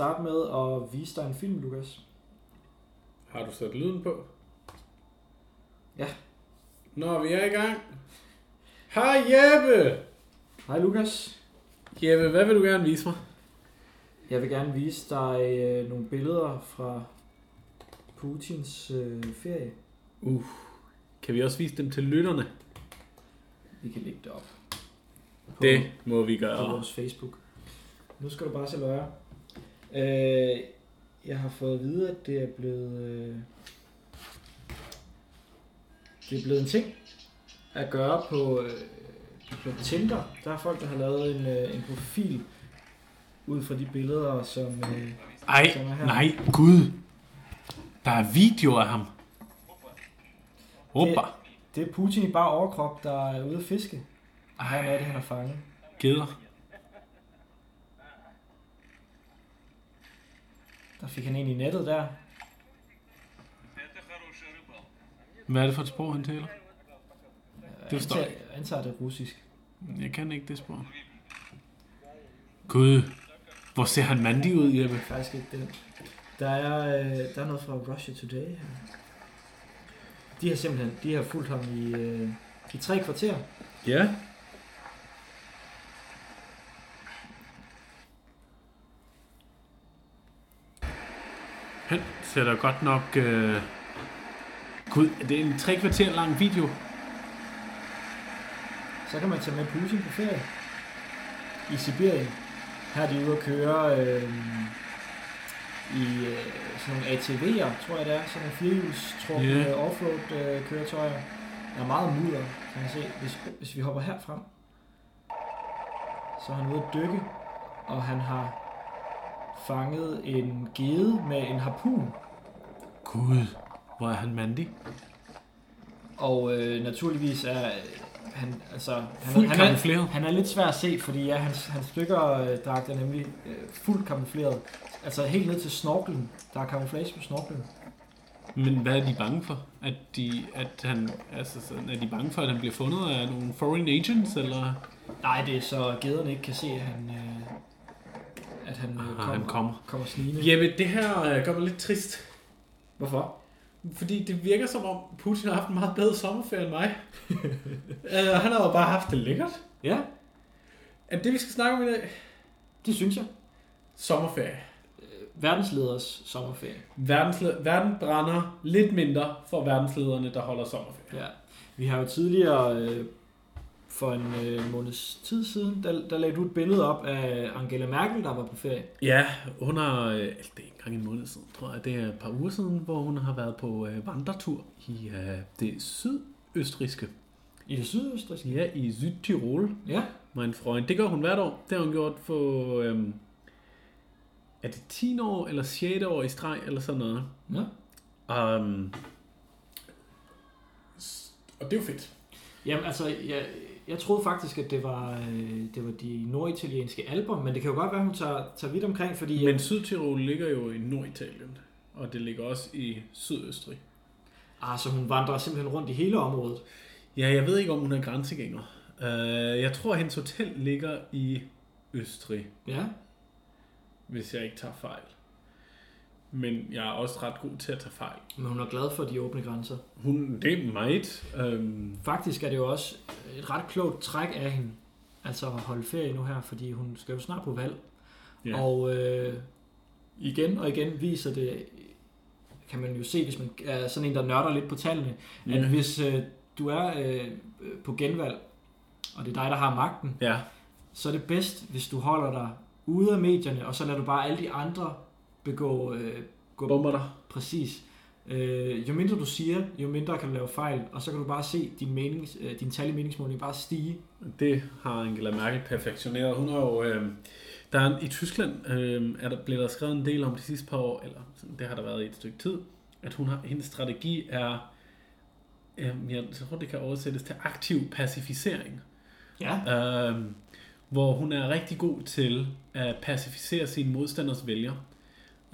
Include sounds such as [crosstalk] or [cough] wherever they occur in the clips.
starte med at vise dig en film, Lukas. Har du sat lyden på? Ja. Nå, vi er i gang. Hej Jeppe! Hej Lukas. Jeppe, hvad vil du gerne vise mig? Jeg vil gerne vise dig øh, nogle billeder fra Putins øh, ferie. Uh, kan vi også vise dem til lytterne? Vi kan lægge det op på, Det må vi på gøre. vores Facebook. Nu skal du bare se løjer. Øh, jeg har fået at vide, at det er blevet... Øh, det er blevet en ting at gøre på, øh, på Tinder. Der er folk, der har lavet en, øh, en profil ud fra de billeder, som... Øh, Ej, som er her. nej, gud. Der er videoer af ham. Hoppa. Det er Putin i bare overkrop, der er ude at fiske. Og her er det, han har fanget. Geder. Der fik han en i nettet der. Hvad er det for et sprog, han taler? Jeg Det forstår jeg antager det er russisk. Jeg kan ikke det sprog. Gud, hvor ser han mandig ud, Jeppe? Det er faktisk ikke det. Der er, øh, der er noget fra Russia Today her. De har simpelthen de har fulgt ham i, øh, i tre kvarter. Ja. Da godt nok... Øh... Gud, det er en tre kvarter lang video. Så kan man tage med Putin på ferie. I Sibirien. Her er de ude at køre øh, i øh, sådan nogle ATV'er, tror jeg det er. Sådan nogle firehjulstrukne yeah. offroad øh, køretøjer. Der er meget mudder, kan man se. Hvis, hvis vi hopper herfrem, så er han ude at dykke, og han har fanget en gede med en harpun. Gud, hvor er han mandig. Og øh, naturligvis er øh, han, altså, han, han, er, han er lidt svær at se, fordi ja, hans, hans stykkerdragt er nemlig øh, fuldt kamufleret. Altså helt ned til snorkelen. Der er camouflage på snorkelen. Men hvad er de bange for? At, de, at han, altså, sådan, er de bange for, at han bliver fundet af nogle foreign agents, eller Nej, det er så gæderne ikke kan se, at han, øh, at han, øh, ah, kommer, han kommer? kommer snigende. Jeppe, det her øh, gør mig lidt trist. Hvorfor? Fordi det virker som om, Putin har haft en meget bedre sommerferie end mig. [laughs] uh, han har jo bare haft det lækkert. Ja, Er det det, vi skal snakke om i dag? det synes jeg. Sommerferie. Verdensleders sommerferie. Verdensled- verden brænder lidt mindre for verdenslederne, der holder sommerferie. Ja. Vi har jo tidligere, øh, for en øh, måneds tid siden, der, der lagde du et billede op af Angela Merkel, der var på ferie. Ja, hun har, øh, altså, det er ikke engang en måned siden, tror jeg, det er et par uger siden, hvor hun har været på øh, vandretur i øh, det sydøstriske. I det sydøstriske. Ja, i Sydtirol, Ja. mein Freund. Det gør hun hvert år. Det har hun gjort for, øhm, er det 10 år eller 6 år i streg, eller sådan noget. ja. Um, og det er jo fedt. Jamen altså, jeg, jeg troede faktisk, at det var, øh, det var de norditalienske alber, men det kan jo godt være, at hun tager, tager vidt omkring, fordi... Men Sydtirol ligger jo i Norditalien, og det ligger også i Sydøstrig. Ah, så hun vandrer simpelthen rundt i hele området. Ja, jeg ved ikke, om hun er grænsegænger. Uh, jeg tror, hendes hotel ligger i Østrig, Ja. hvis jeg ikke tager fejl. Men jeg er også ret god til at tage fejl. Men hun er glad for de åbne grænser. Hun, det er meget. Um, Faktisk er det jo også et ret klogt træk af hende, altså at holde ferie nu her, fordi hun skal jo snart på valg. ja. Og øh, igen og igen viser det, kan man jo se, hvis man er sådan en, der nørder lidt på tallene, at Ja. hvis øh, du er øh, på genvalg, og det er dig, der har magten, ja. så er det bedst, hvis du holder dig ude af medierne, og så lader du bare alle de andre begå, øh, gå Bomber dig. præcis. Øh, jo mindre du siger, jo mindre kan du lave fejl, og så kan du bare se din, menings, øh, din tal i meningsmåling bare stige. Det har Angela Merkel perfektioneret. Hun har jo... Øh, der er, I Tyskland øh, er der, blev der skrevet en del om de sidste par år, eller det har der været i et stykke tid, at hun har, hendes strategi er, øh, jeg tror det kan oversættes til aktiv pacificering. Ja. Øh, hvor hun er rigtig god til at pacificere sine modstanders vælger.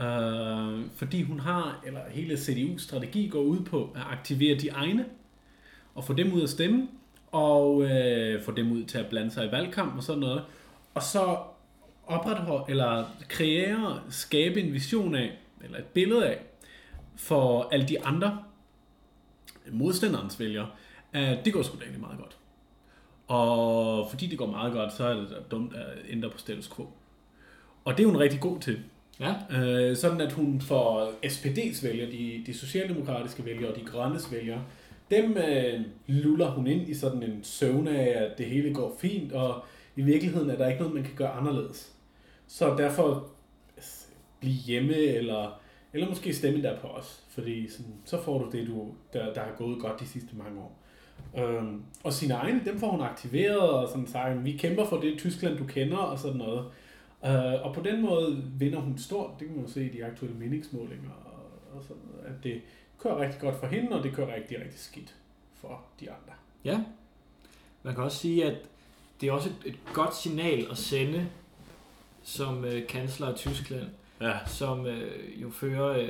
Øh, fordi hun har, eller hele CDU's strategi går ud på at aktivere de egne, og få dem ud at stemme, og øh, få dem ud til at blande sig i valgkamp og sådan noget. Og så opretholde, eller kreere, skabe en vision af, eller et billede af, for alle de andre modstanderens vælgere, at det går sgu da egentlig meget godt. Og fordi det går meget godt, så er det da dumt at ændre på status quo. Og det er hun rigtig god til. Ja. Øh, sådan at hun får SPD's vælgere, de, de socialdemokratiske vælgere og de grønnes vælgere, dem øh, luller hun ind i sådan en søvn af, at det hele går fint, og i virkeligheden er der ikke noget, man kan gøre anderledes. Så derfor blive hjemme, eller, eller måske stemme der på os, fordi sådan, så får du det, du, der, der har gået godt de sidste mange år. Øhm, og sine egne, dem får hun aktiveret, og sådan sagt, vi kæmper for det Tyskland, du kender, og sådan noget. Øh, og på den måde vinder hun stort, det kan man jo se i de aktuelle meningsmålinger, og, og sådan noget, at det kører rigtig godt for hende, og det kører rigtig, rigtig skidt for de andre. Ja. Man kan også sige, at det er også et, et godt signal at sende som øh, kansler af Tyskland, Ja. som øh, jo fører øh,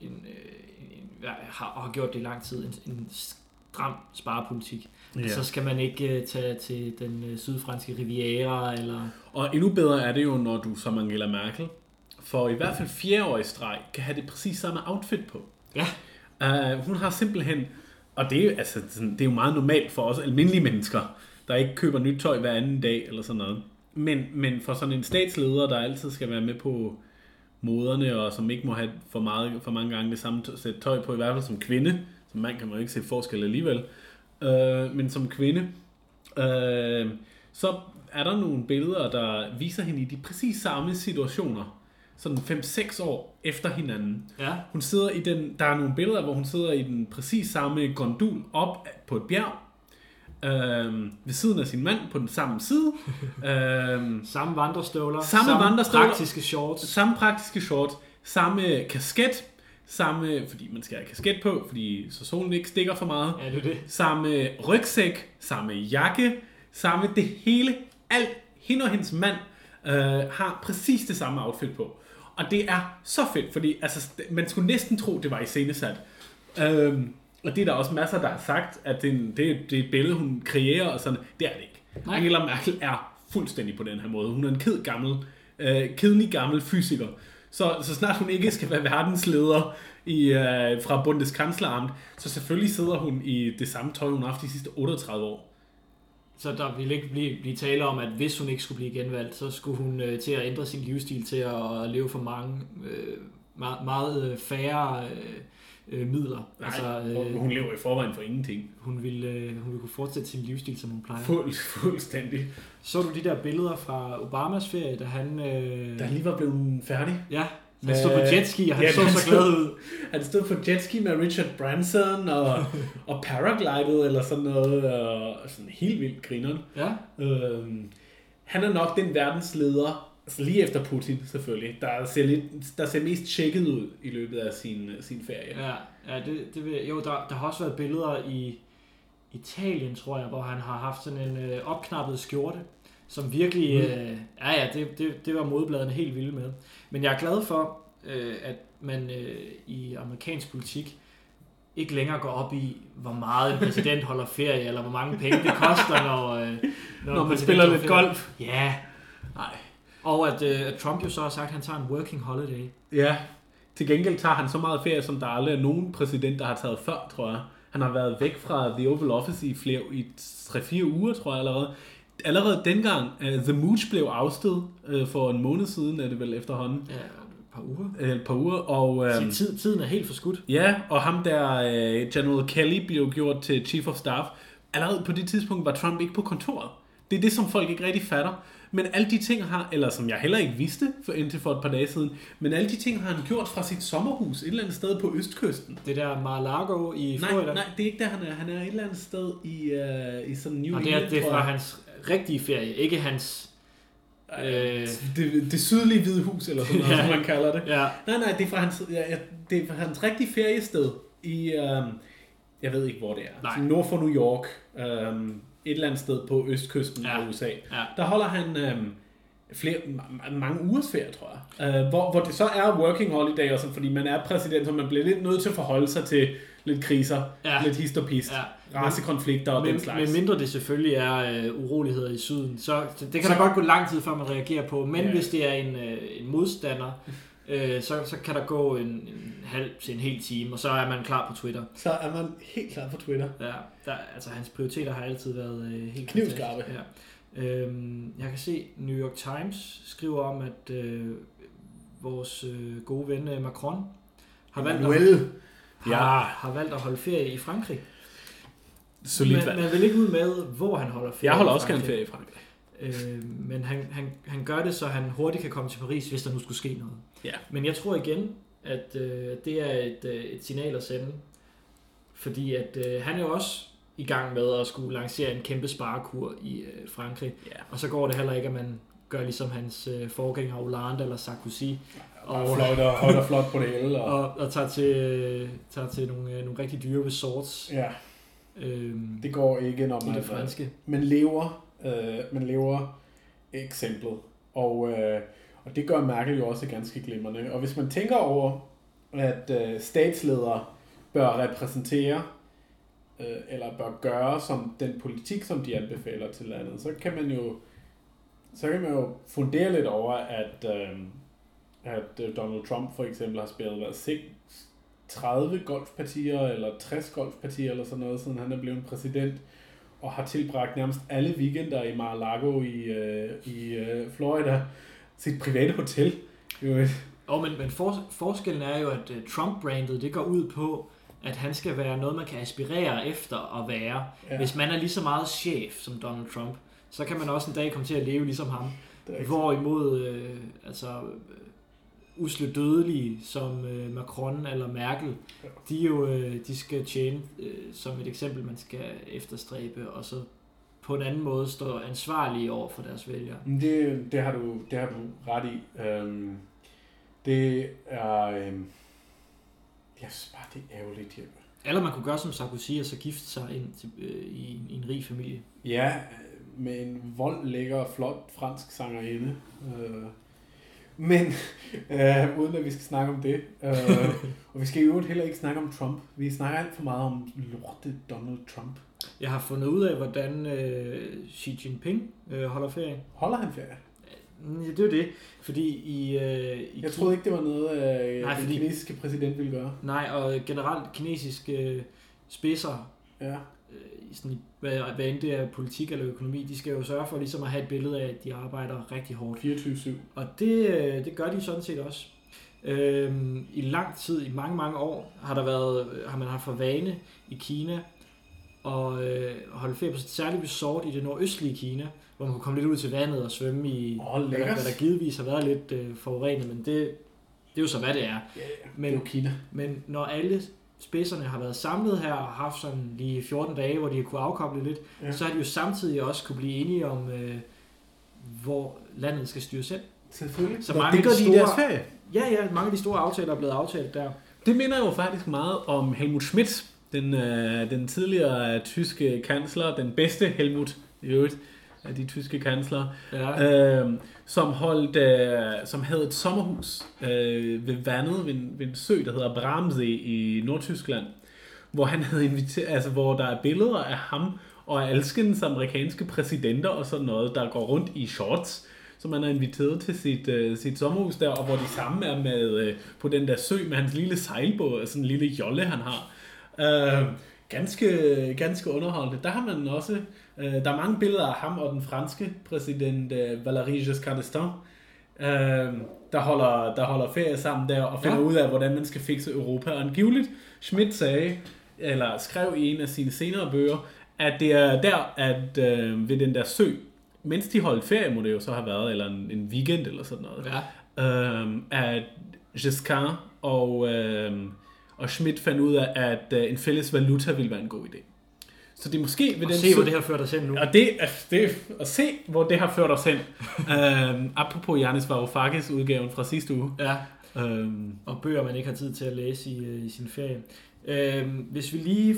en, øh, en, en, har, og har gjort det i lang tid, en, en stram sparepolitik. Ja. Så skal man ikke øh, tage til den øh, sydfranske Riviera, eller... Og endnu bedre er det jo, når du som Angela Merkel, for i hvert fald fjerde år i streg, kan have det præcis samme outfit på. Ja. Uh, hun har simpelthen, og det er, jo, altså, sådan, det er jo meget normalt for os almindelige mennesker, der ikke køber nyt tøj hver anden dag eller sådan noget. Men, men for sådan en statsleder, der altid skal være med på moderne, og som ikke må have for, meget, for mange gange det samme sæt tøj på, i hvert fald som kvinde, som mand kan man jo ikke se forskel alligevel, uh, men som kvinde, uh, så er der nogle billeder, der viser hende i de præcis samme situationer, sådan 5-6 år efter hinanden. Ja. Hun sidder i den, der er nogle billeder, hvor hun sidder i den præcis samme gondol op på et bjerg, øhm, ved siden af sin mand på den samme side. [laughs] øhm, Samme vandrestøvler, Samme vandrestøvler. praktiske shorts. samme praktiske shorts, samme kasket, samme, fordi man skal have kasket på, fordi så solen ikke stikker for meget. Ja, det er det. Samme rygsæk, samme jakke, samme det hele, alt, hende og hendes mand øh, har præcis det samme outfit på. Og det er så fedt, fordi altså, man skulle næsten tro, det var iscenesat. Øhm, og det er der også masser, der har sagt, at det er, en, det, er, det er et billede, hun kreerer, og sådan. Det er det ikke. Nej. Angela Merkel er fuldstændig på den her måde. Hun er en ked gammel, øh, kedelig gammel fysiker. Så, så snart hun ikke skal være verdensleder i, øh, fra Bundeskanzleramt, så selvfølgelig sidder hun i det samme tøj, hun har haft de sidste 38 år. Så der ville ikke blive, blive tale om, at hvis hun ikke skulle blive genvalgt, så skulle hun øh, til at ændre sin livsstil til at leve for mange, øh, meget, meget øh, færre øh, øh, midler. Nej, altså, øh, hun lever i forvejen for ingenting. hun, ville, øh, hun ville kunne fortsætte sin livsstil, som hun plejer. Fuld, fuldstændig. Så du de der billeder fra Obamas ferie, da han... Øh, Da han lige var blevet færdig. Ja, han stod på jetski, og han Ja, så han så stod- glad ud. Han stod på jetski med Richard Branson og, [laughs] og paraglided eller sådan noget. Og sådan helt vildt grineren. Ja, Øhm, han er nok den verdensleder, altså lige efter Putin selvfølgelig, der ser, lidt, der ser mest tjekket ud i løbet af sin, sin ferie. ja, ja det, det vil, jo, der, der har også været billeder i Italien, tror jeg, hvor han har haft sådan en øh, opknappet skjorte, som virkelig, Mm. øh, ja ja, det, det, det var modbladene helt vilde med. Men jeg er glad for, øh, at man øh, i amerikansk politik ikke længere går op i, hvor meget en præsident holder ferie, eller hvor mange penge det koster, når, øh, Når en man spiller lidt golf. Ja, Nej. Og at, øh, at Trump jo så har sagt, at han tager en working holiday. Ja, til gengæld tager han så meget ferie, som der aldrig er nogen præsident, der har taget før, tror jeg. Han har været væk fra The Oval Office i flere i 3-4 uger, tror jeg allerede. Allerede dengang uh, The Mooch blev afsted uh, for en måned siden, er det vel efterhånden, Ja, et par uger. uh, et par uger, og uh, tid, tiden er helt forskudt. ja, og ham der, uh, General Kelly, blev gjort til Chief of Staff. Allerede på det tidspunkt var Trump ikke på kontoret. Det er det, som folk ikke rigtig fatter. Men alle de ting har, eller som jeg heller ikke vidste for indtil for et par dage siden, men alle de ting har han gjort fra sit sommerhus et eller andet sted på østkysten. Det der Mar-a-Lago i Nej, Florida. nej, det er ikke der, han er. Han er et eller andet sted i, uh, i sådan New Og det er, England, det er fra hans rigtige ferie, ikke hans... Øh, det, det sydlige hvide hus, eller sådan noget, [laughs] Ja. som man kalder det. ja, Nej, nej, det er fra hans, ja, det er fra hans rigtige feriested i, um, jeg ved ikke, hvor det er. Nej. Nord for New York. Um, et eller andet sted på østkysten Ja. af USA. ja. Der holder han um, flere, ma- mange ugers ferie, tror jeg. Uh, hvor, hvor det så er working holiday, også, fordi man er præsident, så man bliver lidt nødt til at forholde sig til lidt kriser, Ja. lidt hist og pist, Ja. racekonflikter og Men, den slags. men mindre det selvfølgelig er øh, uroligheder i syden, så det kan Så- der godt gå lang tid, før man reagerer på. Men ja. hvis det er en, øh, en modstander, [laughs] øh, så, så kan der gå en, en halv til en hel time, og så er man klar på Twitter. Så er man helt klar på Twitter. Ja, der, altså hans prioriteter har altid været øh, helt Knivskarpe. Ja. Øhm, jeg kan se, New York Times skriver om, at øh, vores øh, gode ven øh, Macron har valgt, at, Well, har, Ja. har valgt at holde ferie i Frankrig. solidt Men valg. man vil ikke ud med, hvor han holder ferie Jeg holder også gerne ferie i Frankrig. Øh, men han, han, han gør det, så han hurtigt kan komme til Paris, hvis der nu skulle ske noget. Ja. Men jeg tror igen, at øh, det er et, øh, et signal at sende. Fordi at øh, han er jo også i gang med at skulle lancere en kæmpe sparekur i øh, Frankrig. Ja. Og så går det heller ikke, at man gør ligesom hans øh, forgænger Hollande eller Sarkozy, Og og, flot og, højt og flot på det hele. Og, og, og tager til, øh, tager til nogle, øh, nogle rigtig dyre resorts ja, øh, det går ikke, når man, det franske. man lever, øh, man lever eksemplet. Og, øh, og det gør Merkel jo også ganske glimrende. Og hvis man tænker over, at øh, statsledere bør repræsentere, øh, eller bør gøre som den politik, som de anbefaler til landet, så kan man jo så kan man jo fundere lidt over, at, øh, at øh, Donald Trump for eksempel har spillet hvad, 30 golfpartier, eller 60 golfpartier, eller sådan noget, siden han er blevet præsident, og har tilbragt nærmest alle weekender i Mar-a-Lago i, øh, i øh, Florida, sit private hotel. Jo, Og men, men for, forskellen er jo, at uh, Trump-brandet, det går ud på, at han skal være noget, man kan aspirere efter at være. Ja. Hvis man er lige så meget chef som Donald Trump, så kan man også en dag komme til at leve ligesom ham. Hvorimod øh, altså, øh, usle dødelige som øh, Macron eller Merkel, Ja. de jo øh, de skal tjene øh, som et eksempel, man skal efterstræbe, og så på en anden måde stå ansvarlige over for deres vælgere. Det, det, har du, det har du ret i. Øhm, det er... Øhm, jeg synes bare, det er ærgerligt. Jeg, Eller man kunne gøre som Sarkozy og så gifte sig ind til, øh, i, en- i en rig familie. Ja, med en vold lækker flot fransk sangerinde. Øh, men [laughs] øh, uden at vi skal snakke om det. Øh, [laughs] og vi skal i øvrigt heller ikke snakke om Trump. Vi snakker alt for meget om lorte Donald Trump. Jeg har fundet ud af, hvordan øh, Xi Jinping øh, holder ferie. Holder han ferie? Mm, Ja, det er det, fordi i... Øh, i Jeg troede ikke, det var noget, øh, Nej, den fordi- kinesiske præsident ville gøre. Nej, og generelt kinesiske øh, spidser, Ja. Øh, sådan, hvad, hvad end det er politik eller økonomi, de skal jo sørge for ligesom at have et billede af, at de arbejder rigtig hårdt. 24-7. Og det, øh, det gør de sådan set også. Øhm, I lang tid, i mange, mange år, har, der været, har man haft for vane i Kina at øh, holde ferie på et særligt resort i det nordøstlige Kina, hvor man kunne komme lidt ud til vandet og svømme i, oh, hvad, lækkert. hvad der givetvis har været lidt øh, forurenet, men det, det er jo så, hvad det er. Ja. Men- det er jo Kina. Men når alle spidserne har været samlet her og haft sådan lige 14 dage, hvor de har kunne afkoble lidt, Ja. så har de jo samtidig også kunne blive enige om, øh, hvor landet skal styres selv. Selvfølgelig. Så mange det gør af de de i deres store- ferie. Ja, ja, mange af de store aftaler er blevet aftalt der. Det minder jo faktisk meget om Helmut Schmidt, den, øh, den tidligere tyske kansler, den bedste Helmut i øvrigt af de tyske kansler, Ja. øh, som holdt, øh, som havde et sommerhus øh, ved vandet ved en, ved en sø, der hedder Bramsee i Nordtyskland, hvor han havde inviteret, altså hvor der er billeder af ham og alskens amerikanske præsidenter og sådan noget, der går rundt i shorts, som han har inviteret til sit, øh, sit sommerhus der, og hvor de samme er med øh, på den der sø med hans lille sejlbåd, sådan en lille jolle, han har. Øh, ganske, ganske underholdende. Der har man også, øh, der er mange billeder af ham og den franske præsident øh, Valéry Giscard d'Estaing, øh, der, holder, der holder ferie sammen der og finder ja. Ud af, hvordan man skal fikse Europa. Og angiveligt, Schmidt sagde, eller skrev i en af sine senere bøger, at det er der, at øh, ved den der sø, mens de holdt ferie, må det jo så have været, eller en, en weekend eller sådan noget, ja. øhm, at Giscard og, øhm, og Schmidt fandt ud af, at øh, en fælles valuta ville være en god idé. Så det er måske ved Og den se, hvor sø- det har ført os hen nu. og det, det at se, hvor det har ført os hen. [laughs] øhm, apropos Janis Varoufakis udgaven fra sidste uge. Ja, Øhm, og bøger, man ikke har tid til at læse i, øh, i sin ferie. Øhm, hvis vi lige,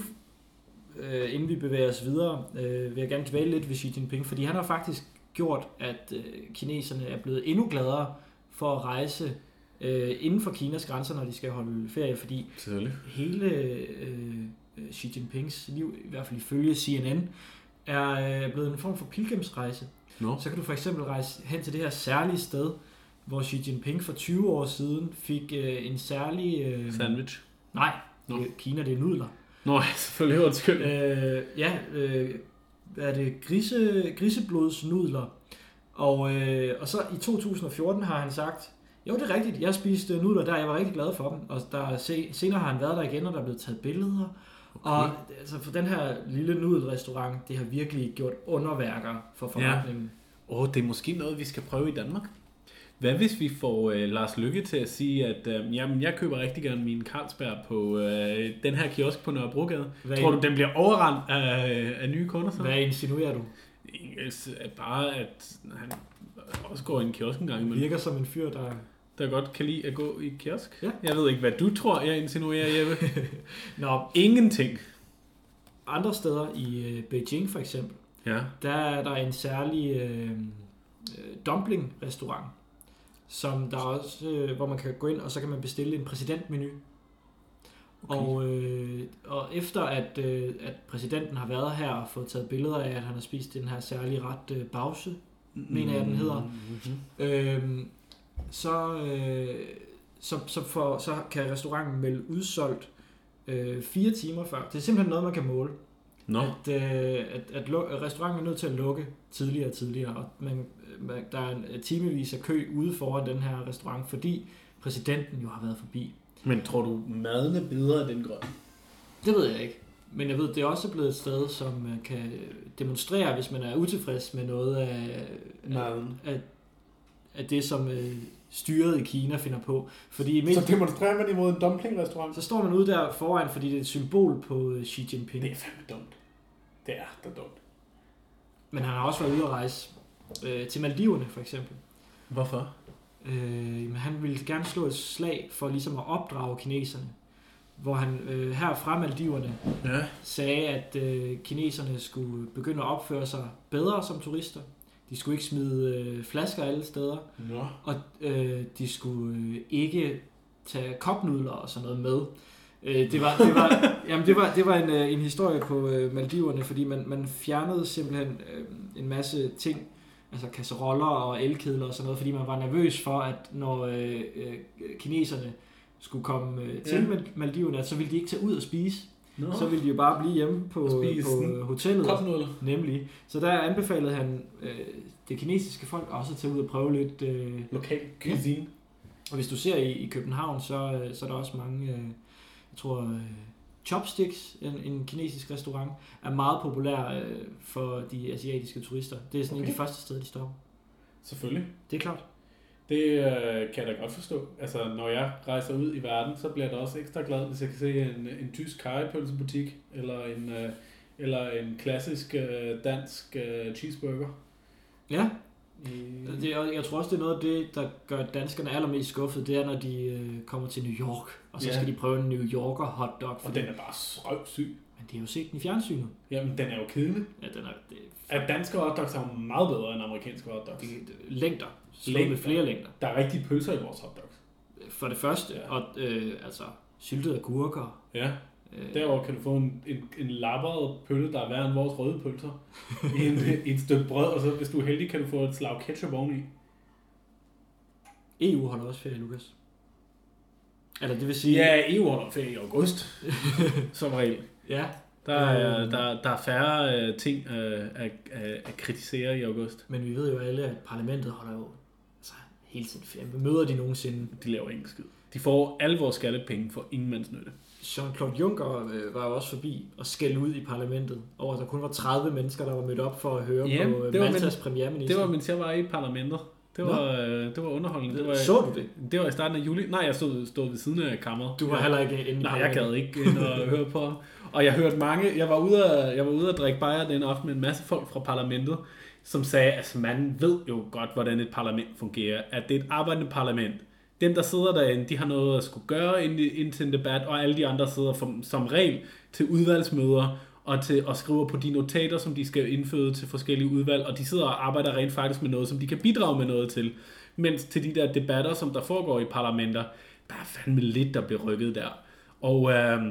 øh, inden vi bevæger os videre, øh, vil jeg gerne dvæle lidt ved Xi Jinping, fordi han har faktisk gjort, at øh, kineserne er blevet endnu gladere for at rejse øh, inden for Kinas grænser, når de skal holde ferie, fordi hele øh, Xi Jinpings liv, i hvert fald ifølge CNN, er øh, blevet en form for pilgrimsrejse. Nå. Så kan du for eksempel rejse hen til det her særlige sted, hvor Xi Jinping for 20 år siden fik øh, en særlig... Øh, Sandwich. nej, det er Kina det er nudler. Nå, selvfølgelig. Undskyld. Øh, ja, øh, hvad er det? Grise, griseblodsnudler. Og, øh, og så i 2014 har han sagt, jo det er rigtigt, jeg spiste nudler der, jeg var rigtig glad for dem. Og der, se, senere har han været der igen, og der er blevet taget billeder. Okay. Og altså, for den her lille nudelrestaurant, det har virkelig gjort underværker for forretningen. Åh, oh, det er måske noget, vi skal prøve i Danmark. Hvad hvis vi får øh, Lars Lykke til at sige, at øh, jamen, jeg køber rigtig gerne min Carlsberg på øh, den her kiosk på Nørrebrogade. Hvad, Tror du, den bliver overrendt af, af nye kunder så? hvad insinuerer du? At Bare at han også går i en kiosk en gang imellem, virker som en fyr, der... der godt kan lide at gå i kiosk. Ja. Jeg ved ikke, hvad du tror, jeg insinuerer, Jeppe. [laughs] Nå, Ingenting. andre steder i øh, Beijing for eksempel, Ja. der er der en særlig øh, øh, dumpling-restaurant, som der også, øh, hvor man kan gå ind, og så kan man bestille en præsidentmenu. Okay. Og, øh, og efter at, øh, at præsidenten har været her og fået taget billeder af, at han har spist den her særlige ret øh, bause, mener jeg, den hedder. Mm-hmm. øh, så, øh, så, så, for, så kan restauranten melde udsolgt øh, fire timer før. Det er simpelthen noget, man kan måle. Nå, At, øh, at, at, at restauranten er nødt til at lukke tidligere og tidligere, og man, man, der er en timevis af kø ude foran den her restaurant, fordi præsidenten jo har været forbi. men tror du, maden er bedre af den grøn? Det ved jeg ikke. Men jeg ved, det er også blevet et sted, som man kan demonstrere, hvis man er utilfreds med noget af, af, af, af det, som øh, styret i Kina finder på. Fordi i mindst, demonstrerer man imod en dumpling-restaurant? så står man ude der foran, fordi det er et symbol på øh, Xi Jinping. Det er fandme dumt. Det er da dumt. Men han har også været ude at rejse øh, til Maldiverne, for eksempel. Hvorfor? Øh, men han ville gerne slå et slag for ligesom at opdrage kineserne. Hvor han øh, her fra Maldiverne Ja. sagde, at øh, kineserne skulle begynde at opføre sig bedre som turister. De skulle ikke smide øh, flasker alle steder, Nå. og øh, de skulle øh, ikke tage kopnudler og sådan noget med. Øh, det var, det var, [laughs] jamen det var, det var en, øh, en historie på øh, Maldiverne, fordi man, man fjernede simpelthen øh, en masse ting, altså kasseroller og elkedler og sådan noget, fordi man var nervøs for, at når øh, øh, kineserne skulle komme øh, til Ja. ja. Maldiverne, at så ville de ikke tage ud og spise. Nå. Så ville de jo bare blive hjemme på, på hotellet. Kopnudler. Nemlig. Så der anbefalede han øh, det kinesiske folk også at tage ud og prøve lidt. Øh, Lokal cuisine. og hvis du ser i, i København, så, øh, så er der også mange, øh, jeg tror, øh, Chopsticks, en, en kinesisk restaurant, er meget populær øh, for de asiatiske turister. Det er sådan okay. en af de første steder, de stopper. Selvfølgelig. Det er klart. Det øh, kan jeg da godt forstå. Altså, når jeg rejser ud i verden, så bliver jeg da også ekstra glad, hvis jeg kan se en, en tysk karrypølsebutik, eller en, øh, eller en klassisk øh, dansk øh, cheeseburger. Ja, I, det, og jeg tror også, det er noget af det, der gør danskerne allermest skuffet, det er, når de øh, kommer til New York, og så Ja. skal de prøve en New Yorker hotdog. og den er bare røvsyg. Men de har jo set den i fjernsynet. Jamen, den er jo kedelig. Ja, den er, det, At danske hotdogs er jo meget bedre end amerikanske hotdogs. det, længder. Længder. med flere længder. Der er rigtige pølser i vores hotdogs. For det første, Ja. og øh, altså syltede agurker. Ja, Øh, derover kan du få en, en, en lapperet pølle, der er værre end vores røde pølser. En, [laughs] et stykke brød, og så hvis du er heldig, kan du få et slag ketchup oveni. EU holder også ferie, Lukas. Eller det vil sige... Ja, EU holder ferie i august, [laughs] som regel. ja Der er, der, der er færre øh, ting øh, at, at, at kritisere i august. men vi ved jo alle, at parlamentet holder jo hele tiden ferie. Møder de nogensinde? De laver ingen skid. De får alle vores skattepenge for ingen mands nytte. Jean-Claude Juncker øh, var jo også forbi og skældte ud i parlamentet over, at der kun var 30 mennesker, der var mødt op for at høre Ja, på øh, det var Maltas min- premierminister. Det var, mens jeg var i parlamentet. Det var, øh, det var underholdende. Det var, Så du det? det var i starten af juli. Nej, jeg stod, stod ved siden af kammeret. Du var ja. heller ikke inde i Nej, jeg gad ikke ind og [laughs] høre på. Og jeg hørte mange, jeg var ude at, jeg var ude at drikke bajer den aften med en masse folk fra parlamentet, som sagde, at altså, man ved jo godt, hvordan et parlament fungerer. At det er et arbejdende parlament. Dem, der sidder derinde, de har noget at skulle gøre ind, ind til en debat, og alle de andre sidder som, som regel til udvalgsmøder og, til, og skriver på de notater, som de skal indføde til forskellige udvalg, og de sidder og arbejder rent faktisk med noget, som de kan bidrage med noget til. Mens til de der debatter, som der foregår i parlamenter, der er fandme lidt, der bliver rykket der. Og, øh,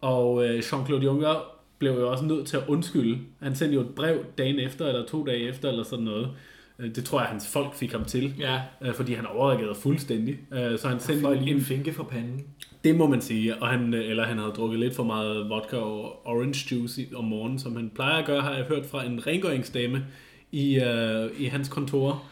og øh, Jean-Claude Juncker blev jo også nødt til at undskylde. Han sendte jo et brev dagen efter, eller to dage efter, eller sådan noget. Øh, Det tror jeg, hans folk fik ham til, Ja, øh, fordi han overreagerede fuldstændig. Øh, Så han sendte for en, en finke for panden. det må man sige, og han, eller han havde drukket lidt for meget vodka og orange juice i- om morgenen, som han plejer at gøre, har jeg hørt fra en rengøringsdame i, øh, i hans kontor.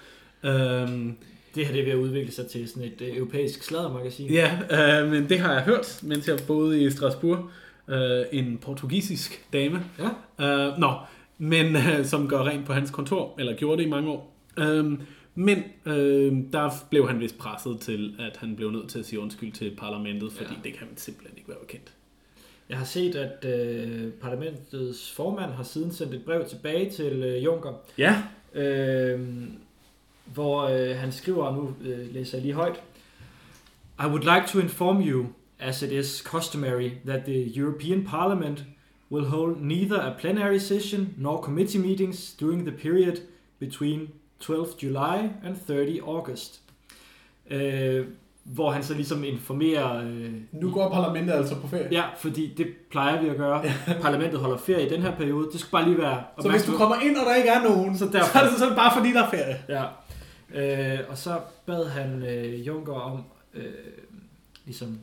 Øhm, Det her det er ved at udvikle sig til sådan et europæisk sladdermagasin. ja, øh, men det har jeg hørt, mens jeg boede i Strasbourg. Øh, en portugisisk dame. Ja. Øh, nå, men øh, som gør rent på hans kontor, eller gjorde det i mange år. Øh, men øh, der blev han vist presset til, at han blev nødt til at sige undskyld til parlamentet, fordi Ja. det kan man simpelthen ikke være bekendt. Jeg har set, at øh, parlamentets formand har siden sendt et brev tilbage til øh, Juncker, Ja, øh, hvor øh, han skriver, og nu øh, læser jeg lige højt. I would like to inform you, as it is customary, that the European Parliament will hold neither a plenary session nor committee meetings during the period between 12 July and 30 August. Øh, hvor han så ligesom informerer... Øh, nu går parlamentet altså på ferie. Ja, fordi det plejer vi at gøre. Parlamentet holder ferie i den her periode. Det skal bare lige være Så hvis du kommer ind, og der ikke er nogen, Så derfor- så er det sådan bare fordi, der er ferie. Ja. Øh, og så bad han øh, Juncker om, øh, ligesom,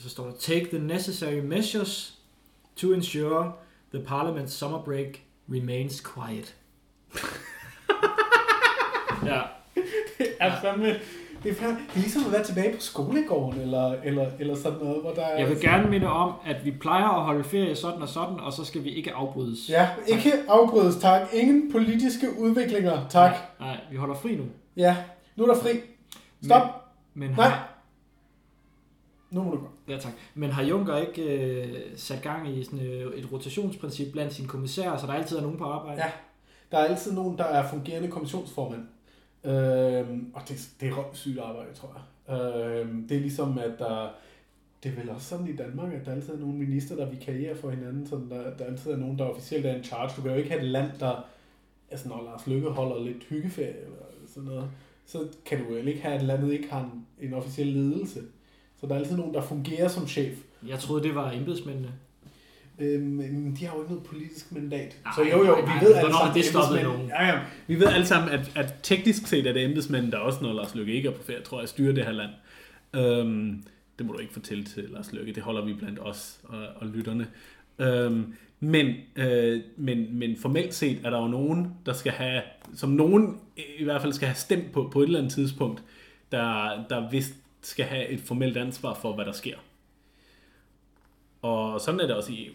så står der, take the necessary measures to ensure the parliament's summer break remains quiet. [laughs] ja, Det er fandme... Det er, fandme, det er ligesom at være tilbage på skolegården, eller, eller, eller sådan noget, hvor der er... jeg vil gerne minde om, at vi plejer at holde ferie sådan og sådan, og så skal vi ikke afbrydes. Ja, ikke afbrydes, tak. Ingen politiske udviklinger, tak. Nej, vi holder fri nu. Ja, nu er der fri. Stop. Men Nej. har, Nu må du gå ja, tak. Men har Juncker ikke øh, sat gang i sådan, øh, et rotationsprincip blandt sine kommissærer, så der altid er nogen på arbejde? Ja. Der er altid nogen, der er fungerende kommissionsformand. Øhm, og det, det er røvsygt arbejde, tror jeg. Øhm, det er ligesom, at der... Det er vel også sådan i Danmark, at der altid er nogle minister, der vikarierer for hinanden, så der, der altid er nogen, der officielt er en charge. Du kan jo ikke have et land, der... Altså, når Lars Lykke holder lidt hyggeferie eller sådan noget, så kan du vel ikke have, at landet ikke har en, en officiel ledelse. Så der er altid nogen, der fungerer som chef. Jeg troede, det var embedsmændene. Øhm, men de har jo ikke noget politisk mandat. Nej, så jo, jo, nej, vi ved alle hvornår har sammen, det embedsmænd- nogen? Ja, ja. Vi ved alle sammen, at, at teknisk set er det embedsmænd, der også, når Lars Løkke ikke er på ferie, tror jeg, styrer det her land. Øhm, det må du ikke fortælle til Lars Løkke, det holder vi blandt os og, og lytterne. Øhm, men, øh, men, men formelt set er der jo nogen, der skal have, som nogen i hvert fald skal have stemt på, på et eller andet tidspunkt, der, der vist skal have et formelt ansvar for, hvad der sker. Og sådan er det også i EU.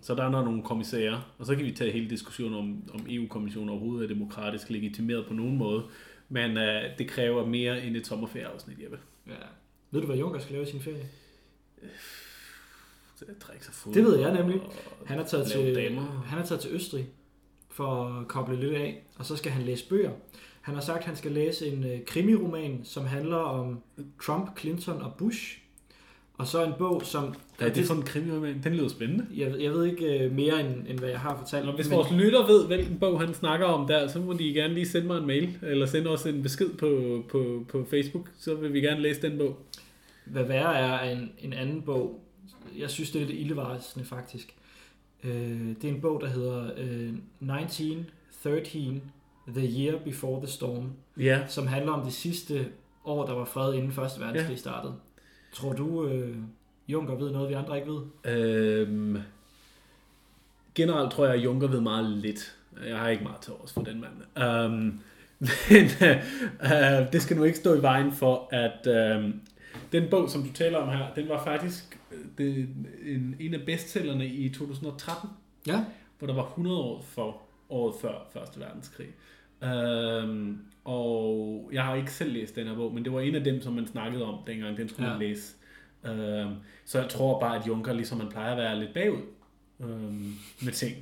Så der er nogle kommissærer, og så kan vi tage hele diskussionen om, om EU-kommissionen overhovedet er demokratisk legitimeret på nogen måde. Men øh, det kræver mere end et sommerferieafsnit, Jeppe. Ja. Ved du, hvad Juncker skal lave i sin ferie? Jeg drikker sig fod. Det ved jeg nemlig. Han er taget, til, damer. han er taget til Østrig for at koble lidt af, og så skal han læse bøger. Han har sagt, at han skal læse en øh, krimiroman, som handler om Trump, Clinton og Bush. Og så en bog, som... Ja, det er sådan en krimi, den lyder spændende. Jeg, jeg ved ikke øh, mere, end, end hvad jeg har fortalt. Og hvis men- vores lytter ved, hvilken bog han snakker om der, så må de gerne lige sende mig en mail, eller sende os en besked på, på, på Facebook, så vil vi gerne læse den bog. Hvad værre er en, en anden bog. Jeg synes, det er lidt ildevarsende faktisk. Øh, det er en bog, der hedder øh, 1913, The Year Before the Storm, Ja. som handler om det sidste år, der var fred inden Første Verdenskrig startede. Tror du, øh, Juncker ved noget, vi andre ikke ved? Øhm, generelt tror jeg, at Juncker ved meget lidt. Jeg har ikke meget til års for den mand. Øhm, [laughs] men øh, det skal nu ikke stå i vejen for, at øh, den bog, som du taler om her, den var faktisk øh, det, en, en af bestsellerne i 2013, Ja. hvor der var 100 år for året før Første Verdenskrig. Øhm, og jeg har ikke selv læst den her bog, men det var en af dem, som man snakkede om dengang, den skulle Ja. man læse. Øhm, så jeg tror bare, at Juncker, ligesom man plejer at være lidt bagud øhm, med ting.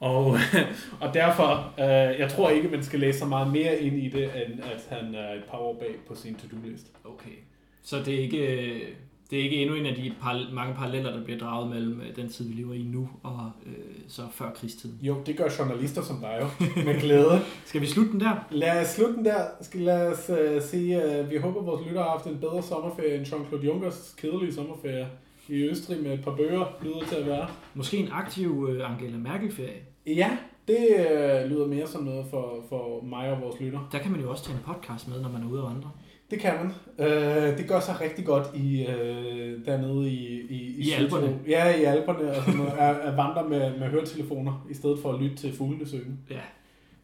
Og, [laughs] og derfor, øh, jeg tror ikke, man skal læse så meget mere ind i det, end at han er et par år bag på sin to-do-list. Okay. Så det er ikke... Øh, det er ikke endnu en af de par, mange paralleller, der bliver draget mellem øh, den tid, vi lever i nu, og øh, så før krigstiden. Jo, det gør journalister som dig jo, med glæde. [laughs] Skal vi slutte den der? Lad os slutte den der. Skal lad os uh, sige, uh, vi håber, vores lytter har haft en bedre sommerferie end Jean-Claude Junckers kedelige sommerferie i Østrig med et par bøger, lyder til at være. Måske en aktiv øh, Angela Merkel-ferie. Ja, det uh, lyder mere som noget for, for mig og vores lytter. Der kan man jo også tage en podcast med, når man er ude og vandre. Det kan man. Uh, det gør sig rigtig godt i uh, dernede i, i, I Alperne. Ja, i Alperne. Og sådan noget, at, at vandre med, med høretelefoner, i stedet for at lytte til fuglene synge. Ja.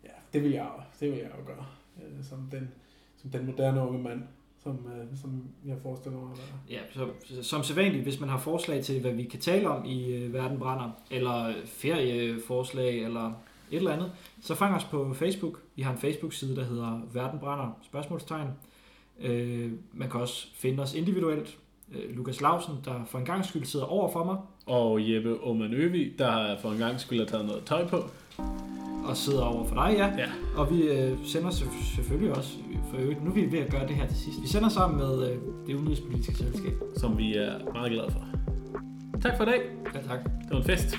Ja, det vil jeg, det vil jeg jo gøre. Uh, som, den, som den moderne unge mand, som, uh, som jeg forestiller mig at. Ja, så, som sædvanligt, hvis man har forslag til, hvad vi kan tale om i øh, Verden Brænder, eller ferieforslag, eller et eller andet, så fang os på Facebook. Vi har en Facebook-side, der hedder Verden Brænder, spørgsmålstegn. Øh, man kan også finde os individuelt. Øh, Lukas Lausen, der for en gang skyld sidder over for mig, Og Jeppe Oman Øvig, der for en gang skulle have taget noget tøj på. og sidder over for dig, ja. Ja. Og vi øh, sender selv- selvfølgelig også, for øvrigt, nu er vi ved at gøre det her til sidst. Vi sender sammen med øh, det udenrigspolitiske selskab. som vi er meget glade for. Tak for i dag. Ja, tak. Det var en fest.